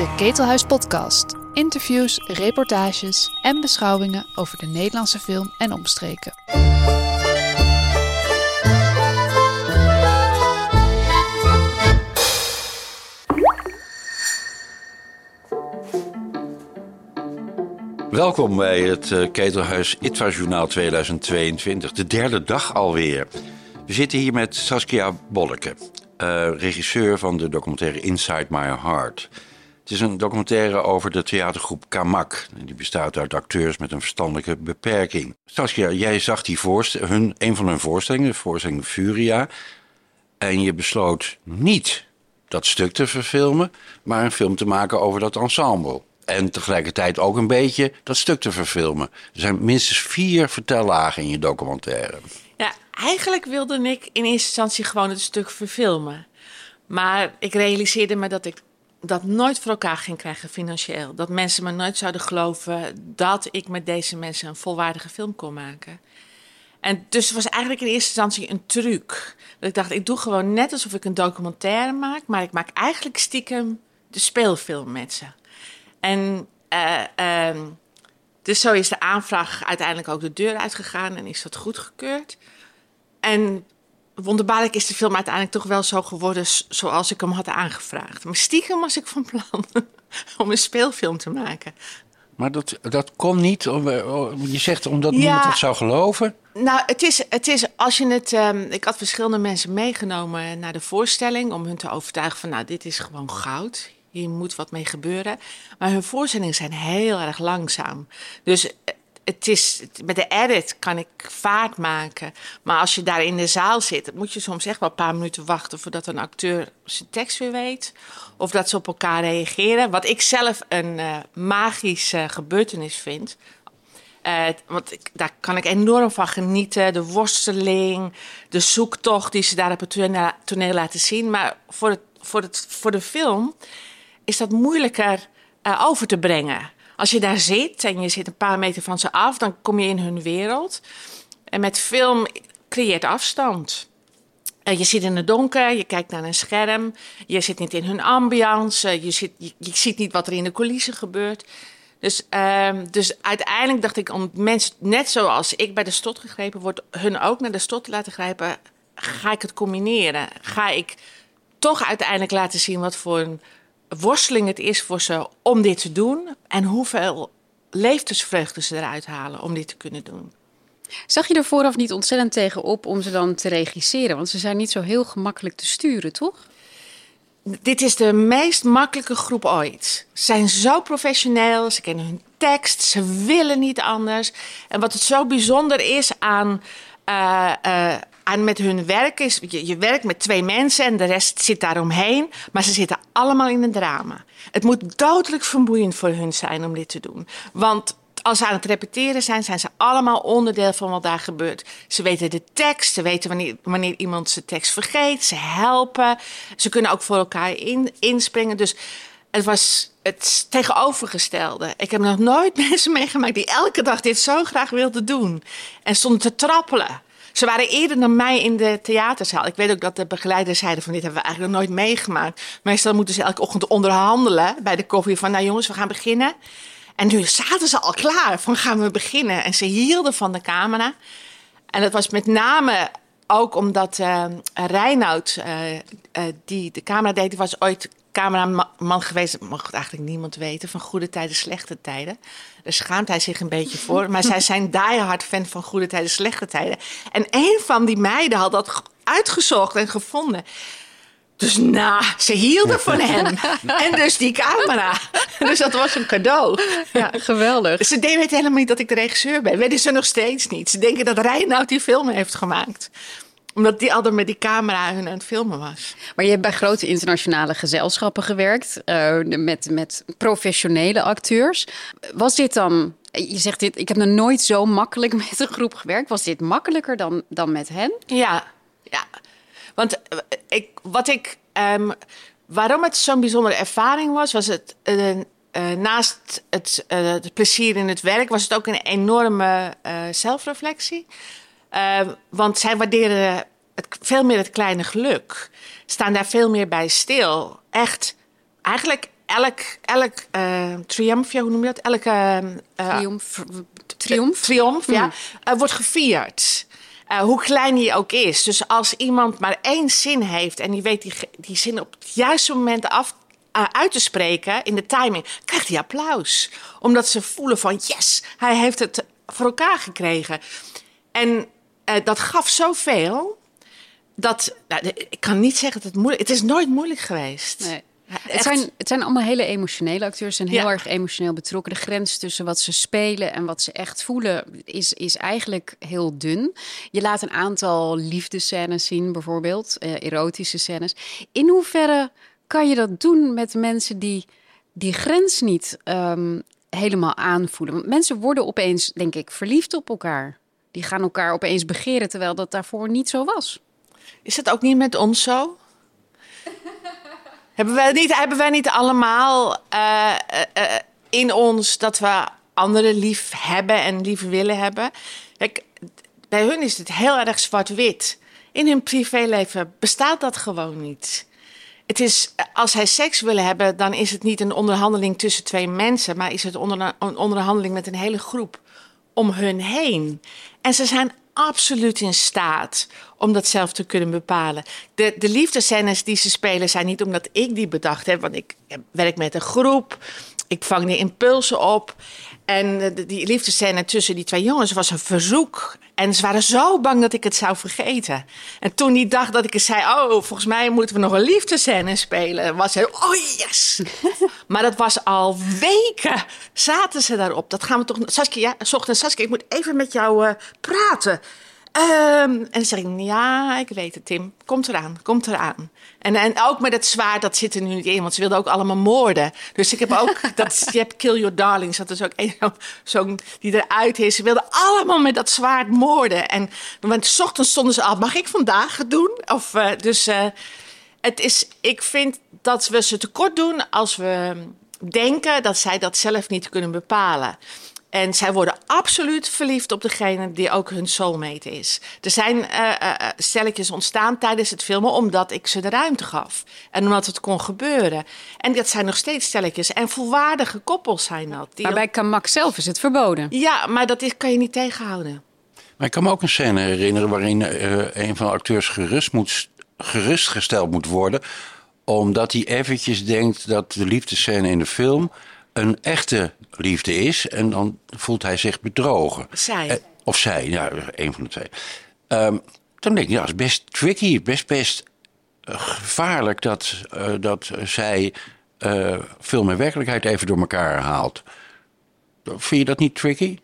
De Ketelhuis Podcast. Interviews, reportages en beschouwingen over de Nederlandse film en omstreken. Welkom bij het uh, Ketelhuis ITVA Journaal 2022, de derde dag alweer. We zitten hier met Saskia Bolleke, uh, regisseur van de documentaire Inside My Heart. Het is een documentaire over de theatergroep Kamak. Die bestaat uit acteurs met een verstandelijke beperking. Saskia, jij zag die hun, een van hun voorstellingen, de voorstelling Furia. En je besloot niet dat stuk te verfilmen, maar een film te maken over dat ensemble. En tegelijkertijd ook een beetje dat stuk te verfilmen. Er zijn minstens vier vertellagen in je documentaire. Ja, eigenlijk wilde ik in eerste instantie gewoon het stuk verfilmen. Maar ik realiseerde me dat ik dat nooit voor elkaar ging krijgen financieel. Dat mensen me nooit zouden geloven dat ik met deze mensen een volwaardige film kon maken. En dus het was eigenlijk in eerste instantie een truc. Dat ik dacht, ik doe gewoon net alsof ik een documentaire maak, maar ik maak eigenlijk stiekem de speelfilm met ze. En uh, dus zo is de aanvraag uiteindelijk ook de deur uitgegaan en is dat goedgekeurd. En wonderbaarlijk is de film uiteindelijk toch wel zo geworden zoals ik hem had aangevraagd. Maar stiekem was ik van plan om een speelfilm te maken. Maar dat, dat kon niet, je zegt omdat niemand het zou geloven? Nou, het is, het is als je het. Um, ik had verschillende mensen meegenomen naar de voorstelling om hun te overtuigen van, nou, dit is gewoon goud. Hier moet wat mee gebeuren. Maar hun voorstellingen zijn heel erg langzaam. Dus het is, met de edit kan ik vaart maken. Maar als je daar in de zaal zit, moet je soms echt wel een paar minuten wachten voordat een acteur zijn tekst weer weet. Of dat ze op elkaar reageren. Wat ik zelf een uh, magische gebeurtenis vind. Uh, want ik, daar kan ik enorm van genieten. De worsteling, de zoektocht die ze daar op het toneel, laten zien. Maar voor, het, voor, het, voor de film is dat moeilijker uh, over te brengen. Als je daar zit en je zit een paar meter van ze af, dan kom je in hun wereld. En met film creëert afstand. Uh, je zit in het donker, je kijkt naar een scherm, je zit niet in hun ambiance, je, zit, je, ziet niet wat er in de coulissen gebeurt. Dus, uh, dus uiteindelijk dacht ik, om mensen net zoals ik bij de stot gegrepen word, hun ook naar de stot te laten grijpen, ga ik het combineren. Ga ik toch uiteindelijk laten zien wat voor een worsteling het is voor ze om dit te doen en hoeveel levensvreugde ze eruit halen om dit te kunnen doen. Zag je er vooraf niet ontzettend tegenop om ze dan te regisseren? Want ze zijn niet zo heel gemakkelijk te sturen, toch? Dit is de meest makkelijke groep ooit. Ze zijn zo professioneel, ze kennen hun tekst, ze willen niet anders. En wat het zo bijzonder is aan, uh, uh, en met hun werk is, je, je werkt met twee mensen en de rest zit daaromheen. Maar ze zitten allemaal in een drama. Het moet dodelijk vermoeiend voor hun zijn om dit te doen. Want als ze aan het repeteren zijn, zijn ze allemaal onderdeel van wat daar gebeurt. Ze weten de tekst, ze weten wanneer, wanneer iemand zijn tekst vergeet, ze helpen. Ze kunnen ook voor elkaar in, inspringen. Dus het was het tegenovergestelde. Ik heb nog nooit mensen meegemaakt die elke dag dit zo graag wilden doen. En stonden te trappelen. Ze waren eerder dan mij in de theaterzaal. Ik weet ook dat de begeleiders zeiden van dit hebben we eigenlijk nog nooit meegemaakt. Meestal moeten ze elke ochtend onderhandelen bij de koffie van nou jongens, we gaan beginnen. En nu zaten ze al klaar van gaan we beginnen. En ze hielden van de camera. En dat was met name ook omdat uh, Reinoud, uh, uh, die de camera deed, was ooit cameraman geweest. Dat mag eigenlijk niemand weten. Van goede tijden, slechte tijden. Daar schaamt hij zich een beetje voor. Maar zij zijn diehard fan van goede tijden, slechte tijden. En een van die meiden had dat uitgezocht en gevonden. Dus nou, ze hielden van hem. En dus die camera. Dus dat was een cadeau. Ja, geweldig. Ze weten helemaal niet dat ik de regisseur ben. Weten ze nog steeds niet. Ze denken dat Reinoud die film heeft gemaakt omdat die altijd met die camera hun aan het filmen was. Maar je hebt bij grote internationale gezelschappen gewerkt. Uh, met, met professionele acteurs. Was dit dan... Je zegt dit, ik heb nog nooit zo makkelijk met een groep gewerkt. Was dit makkelijker dan, dan met hen? Ja, ja. Want eh, ik, wat ik... Um, waarom het zo'n bijzondere ervaring was, was het... Uh, uh, naast het, uh, het, plezier in het werk was het ook een enorme zelfreflectie. Uh, want zij waarderen het, veel meer het kleine geluk. Staan daar veel meer bij stil. Echt, eigenlijk elk, elk uh, triumph, hoe noem je dat? Elke uh, triomf, triomf, triomf ja, uh, wordt gevierd. hoe klein hij ook is. Dus als iemand maar één zin heeft en die weet die, die zin op het juiste moment af uit te spreken in de timing, krijgt hij applaus. Omdat ze voelen van yes, hij heeft het voor elkaar gekregen. En dat gaf zoveel dat, nou, ik kan niet zeggen dat het moeilijk Het is nooit moeilijk geweest. Nee. het, zijn, het zijn allemaal hele emotionele acteurs en heel erg emotioneel betrokken. De grens tussen wat ze spelen en wat ze echt voelen is, is eigenlijk heel dun. Je laat een aantal liefdescènes zien, bijvoorbeeld, uh, erotische scènes. In hoeverre kan je dat doen met mensen die die grens niet um, helemaal aanvoelen? Want mensen worden opeens, denk ik, verliefd op elkaar. Die gaan elkaar opeens begeren, terwijl dat daarvoor niet zo was. Is dat ook niet met ons zo? hebben, wij niet, hebben wij niet allemaal uh, uh, in ons dat we anderen lief hebben en lief willen hebben? Kijk, bij hun is het heel erg zwart-wit. In hun privéleven bestaat dat gewoon niet. Het is, als zij seks willen hebben, dan is het niet een onderhandeling tussen twee mensen, maar is het een onderhandeling met een hele groep om hun heen. En ze zijn absoluut in staat om dat zelf te kunnen bepalen. De, de liefdescènes die ze spelen zijn niet omdat ik die bedacht heb, want ik werk met een groep. Ik vang die impulsen op. En die liefdescène tussen die twee jongens was een verzoek. En ze waren zo bang dat ik het zou vergeten. En toen die dag dat ik het zei: Oh, volgens mij moeten we nog een liefdescène spelen. Was hij: Oh yes! maar dat was al weken. Zaten ze daarop. Dat gaan we toch. Saskia, ja, ochtends, Saskia, ik moet even met jou uh, praten. Um, en zeg ik, ja, ik weet het, Tim. Komt eraan, komt eraan. En, en ook met het zwaard, dat zit er nu niet in, want ze wilden ook allemaal moorden. Dus ik heb ook, dat, je hebt Kill Your Darlings, dat is ook een zo'n die eruit is. Ze wilden allemaal met dat zwaard moorden. En want s ochtends stonden ze al, mag ik vandaag het doen? Of, uh, dus uh, het is, ik vind dat we ze tekort doen als we denken dat zij dat zelf niet kunnen bepalen. En zij worden absoluut verliefd op degene die ook hun soulmate is. Er zijn uh, uh, stelletjes ontstaan tijdens het filmen omdat ik ze de ruimte gaf. En omdat het kon gebeuren. En dat zijn nog steeds stelletjes. En volwaardige koppels zijn dat. Die maar bij Kamak zelf is het verboden. Ja, maar dat is, kan je niet tegenhouden. Maar ik kan me ook een scène herinneren waarin een van de acteurs gerust moet, gerustgesteld moet worden. Omdat hij eventjes denkt dat de liefdescène in de film een echte liefde is. En dan voelt hij zich bedrogen. Zij. Eh, of zij, ja, een van de twee. Ehm, dan denk ik, ja, dat is best tricky, best, best uh, gevaarlijk dat, uh, dat zij uh, film en werkelijkheid even door elkaar haalt. Vind je dat niet tricky?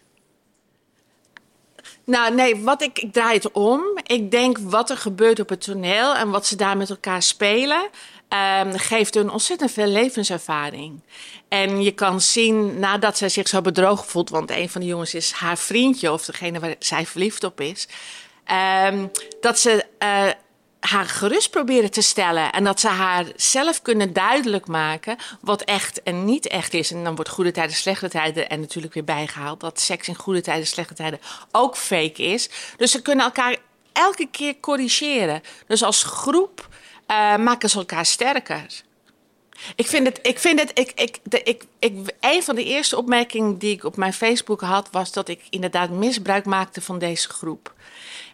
Nou, nee, wat ik, ik draai het om. Ik denk wat er gebeurt op het toneel en wat ze daar met elkaar spelen. Um, geeft een ontzettend veel levenservaring. En je kan zien, nadat zij zich zo bedrogen voelt, want een van de jongens is haar vriendje of degene waar zij verliefd op is, um, dat ze uh, haar gerust proberen te stellen. En dat ze haar zelf kunnen duidelijk maken wat echt en niet echt is. En dan wordt goede tijden, slechte tijden en natuurlijk weer bijgehaald dat seks in goede tijden, slechte tijden ook fake is. Dus ze kunnen elkaar elke keer corrigeren. Dus als groep uh, maken ze elkaar sterker. Ik vind het, ik vind het, ik, ik, de, ik, ik, een van de eerste opmerkingen die ik op mijn Facebook had, was dat ik inderdaad misbruik maakte van deze groep.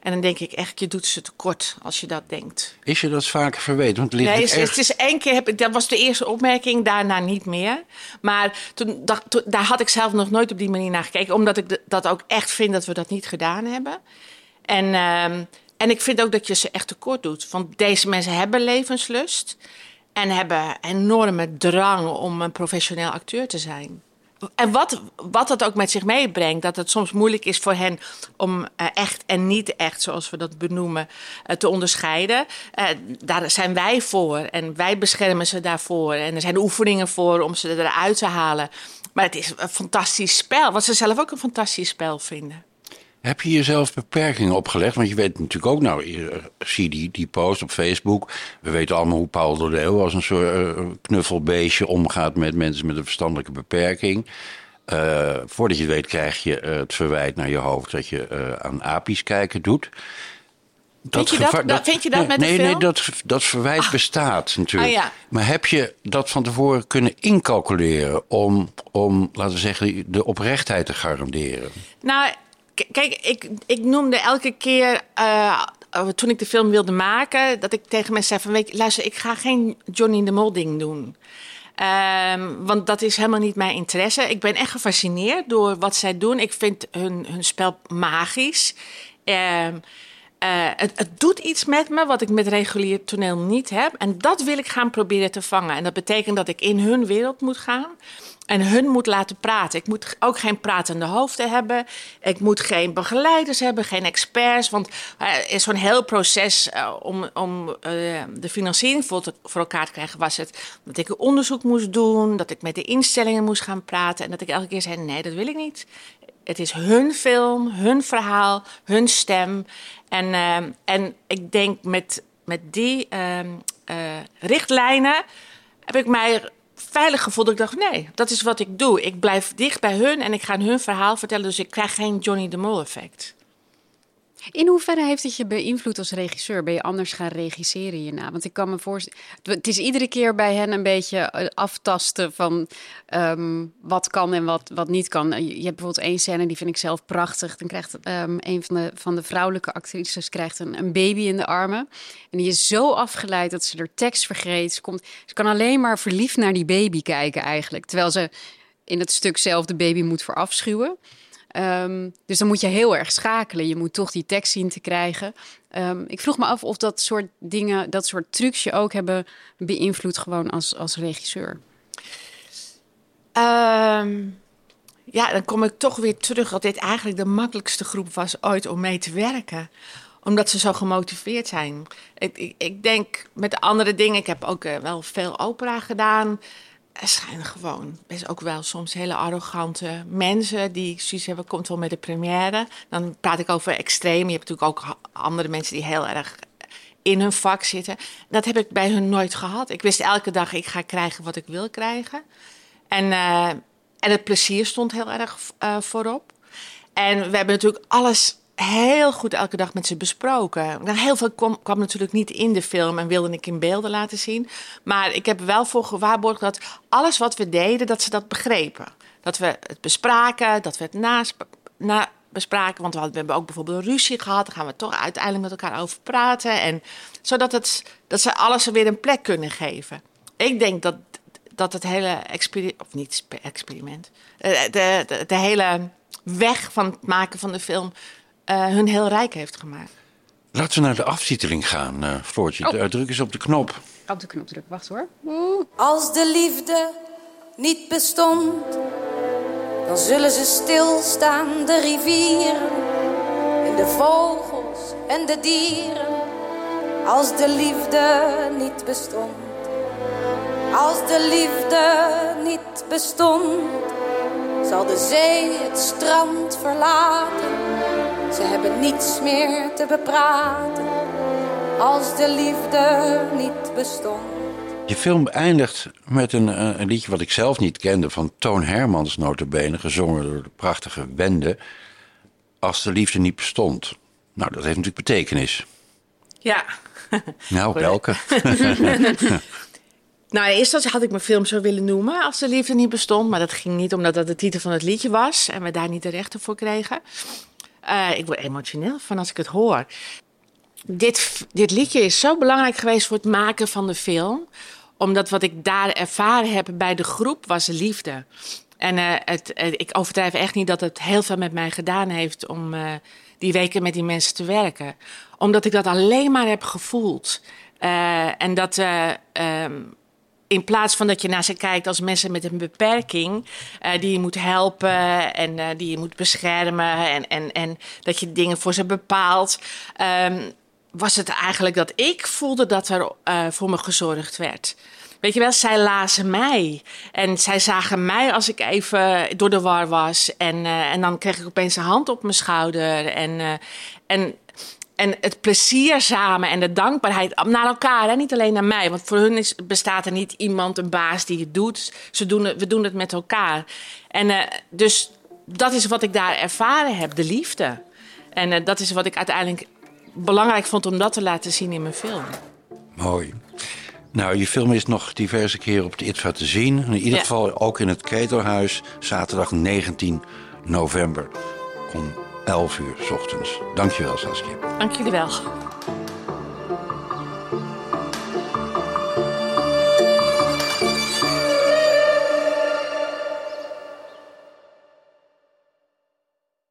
En dan denk ik echt, je doet ze tekort als je dat denkt. Is je dat vaker verweten? Want nee, het, het is één keer, heb ik, dat was de eerste opmerking, daarna niet meer. Maar toen, daar had ik zelf nog nooit op die manier naar gekeken, omdat ik dat ook echt vind dat we dat niet gedaan hebben. En, uh, en ik vind ook dat je ze echt tekort doet. Want deze mensen hebben levenslust. En hebben enorme drang om een professioneel acteur te zijn. En wat, wat dat ook met zich meebrengt, dat het soms moeilijk is voor hen om uh, echt en niet echt, zoals we dat benoemen, uh, te onderscheiden. Uh, daar zijn wij voor en wij beschermen ze daarvoor. En er zijn oefeningen voor om ze eruit te halen. Maar het is een fantastisch spel, wat ze zelf ook een fantastisch spel vinden. Heb je jezelf beperkingen opgelegd? Want je weet natuurlijk ook, nou, zie die, die post op Facebook. We weten allemaal hoe Paul de Leeuw als een soort uh, knuffelbeestje omgaat met mensen met een verstandelijke beperking. Uh, voordat je het weet krijg je het verwijt naar je hoofd dat je aan apies kijken doet. Vind je dat- dat- vind je dat nee, met de nee, film? Nee, dat, dat verwijt bestaat natuurlijk. Ah, ja. Maar heb je dat van tevoren kunnen incalculeren om, om, laten we zeggen, de oprechtheid te garanderen? Nou, kijk, ik, ik noemde elke keer eh, eh, toen ik de film wilde maken, dat ik tegen mensen zei van, weet luister, ik ga geen Johnny de Mol ding doen. Ehm, want dat is helemaal niet mijn interesse. Ik ben echt gefascineerd door wat zij doen. Ik vind hun, hun spel magisch. Ehm, eh, het, het doet iets met me wat ik met regulier toneel niet heb. En dat wil ik gaan proberen te vangen. En dat betekent dat ik in hun wereld moet gaan. En hun moet laten praten. Ik moet ook geen pratende hoofden hebben. Ik moet geen begeleiders hebben, geen experts. Want eh, in zo'n heel proces eh, om, om eh, de financiering voor, te- voor elkaar te krijgen... was het dat ik onderzoek moest doen, dat ik met de instellingen moest gaan praten... en dat ik elke keer zei, nee, dat wil ik niet. Het is hun film, hun verhaal, hun stem. En, en ik denk met, met die richtlijnen heb ik mij veilig gevoeld. Ik dacht, nee, dat is wat ik doe. Ik blijf dicht bij hun en ik ga hun verhaal vertellen. Dus ik krijg geen Johnny de Mol effect. In hoeverre heeft het je beïnvloed als regisseur? Ben je anders gaan regisseren hierna? Want ik kan me voorstellen... Het is iedere keer bij hen een beetje eh, aftasten van ehm, wat kan en wat, wat niet kan. Je hebt bijvoorbeeld één scène, die vind ik zelf prachtig. Dan krijgt ehm, een van de, van de vrouwelijke actrices krijgt een, een baby in de armen. En die is zo afgeleid dat ze er tekst vergeet. Ze, komt, ze kan alleen maar verliefd naar die baby kijken eigenlijk. Terwijl ze in het stuk zelf de baby moet verafschuwen. Ehm, dus dan moet je heel erg schakelen. Je moet toch die tekst zien te krijgen. Ehm, ik vroeg me af of dat soort dingen, dat soort trucs je ook hebben beïnvloed gewoon als, als regisseur. Ehm, ja, dan kom ik toch weer terug dat dit eigenlijk de makkelijkste groep was ooit om mee te werken. Omdat ze zo gemotiveerd zijn. Ik, ik, denk met de andere dingen, ik heb ook eh, wel veel opera gedaan. Er schijnen gewoon best ook wel soms hele arrogante mensen die zoiets hebben, komt wel met de première. Dan praat ik over extreem. Je hebt natuurlijk ook andere mensen die heel erg in hun vak zitten. Dat heb ik bij hun nooit gehad. Ik wist elke dag, ik ga krijgen wat ik wil krijgen. En, eh, en het plezier stond heel erg eh, voorop. En we hebben natuurlijk alles heel goed elke dag met ze besproken. Nou, heel veel kwam, natuurlijk niet in de film en wilde ik in beelden laten zien. Maar ik heb wel voor gewaarborgd dat alles wat we deden, dat ze dat begrepen. Dat we het bespraken, dat we het nasp- na bespraken. Want we, hadden, we hebben ook bijvoorbeeld een ruzie gehad. Daar gaan we toch uiteindelijk met elkaar over praten. En zodat het, dat ze alles er weer een plek kunnen geven. Ik denk dat, dat het hele experiment, of niet experiment, eh, de, de hele weg van het maken van de film eh, hun heel rijk heeft gemaakt. Laten we naar de aftiteling gaan, eh Floortje. Oh. Druk eens op de knop. Op de knop drukken, wacht hoor. Als de liefde niet bestond, dan zullen ze stilstaan, de rivieren en de vogels en de dieren. Als de liefde niet bestond, als de liefde niet bestond, zal de zee het strand verlaten. Ze hebben niets meer te bepraten, als de liefde niet bestond. Je film eindigt met een, eh, een liedje wat ik zelf niet kende... van Toon Hermans notabene, gezongen door de prachtige Wende... Als de liefde niet bestond. Nou, dat heeft natuurlijk betekenis. Ja. Nou, welke? Nou, eerst had ik mijn film zo willen noemen als de liefde niet bestond. Maar dat ging niet omdat dat de titel van het liedje was en we daar niet de rechten voor kregen. Eh, ik word emotioneel van als ik het hoor. Dit, dit liedje is zo belangrijk geweest voor het maken van de film. Omdat wat ik daar ervaren heb bij de groep was liefde. En eh, het, eh, ik overdrijf echt niet dat het heel veel met mij gedaan heeft om die weken met die mensen te werken. Omdat ik dat alleen maar heb gevoeld. En dat eh, ehm, in plaats van dat je naar ze kijkt als mensen met een beperking, eh, die je moet helpen en eh, die je moet beschermen en, en, en dat je dingen voor ze bepaalt, ehm, was het eigenlijk dat ik voelde dat er eh, voor me gezorgd werd. Weet je wel, zij lazen mij. En zij zagen mij als ik even door de war was. En, en dan kreeg ik opeens een hand op mijn schouder. En, en, en het plezier samen en de dankbaarheid naar elkaar. Hè? Niet alleen naar mij. Want voor hun is, bestaat er niet iemand, een baas die het doet. Ze doen het, we doen het met elkaar. En eh, dus dat is wat ik daar ervaren heb, de liefde. En eh, dat is wat ik uiteindelijk belangrijk vond om dat te laten zien in mijn film. Mooi. Nou, je film is nog diverse keren op de ITVA te zien. In ieder Ja. geval ook in het Ketelhuis, zaterdag 19 november om 11 uur 's ochtends. Dankjewel, Saskia. Dank jullie wel.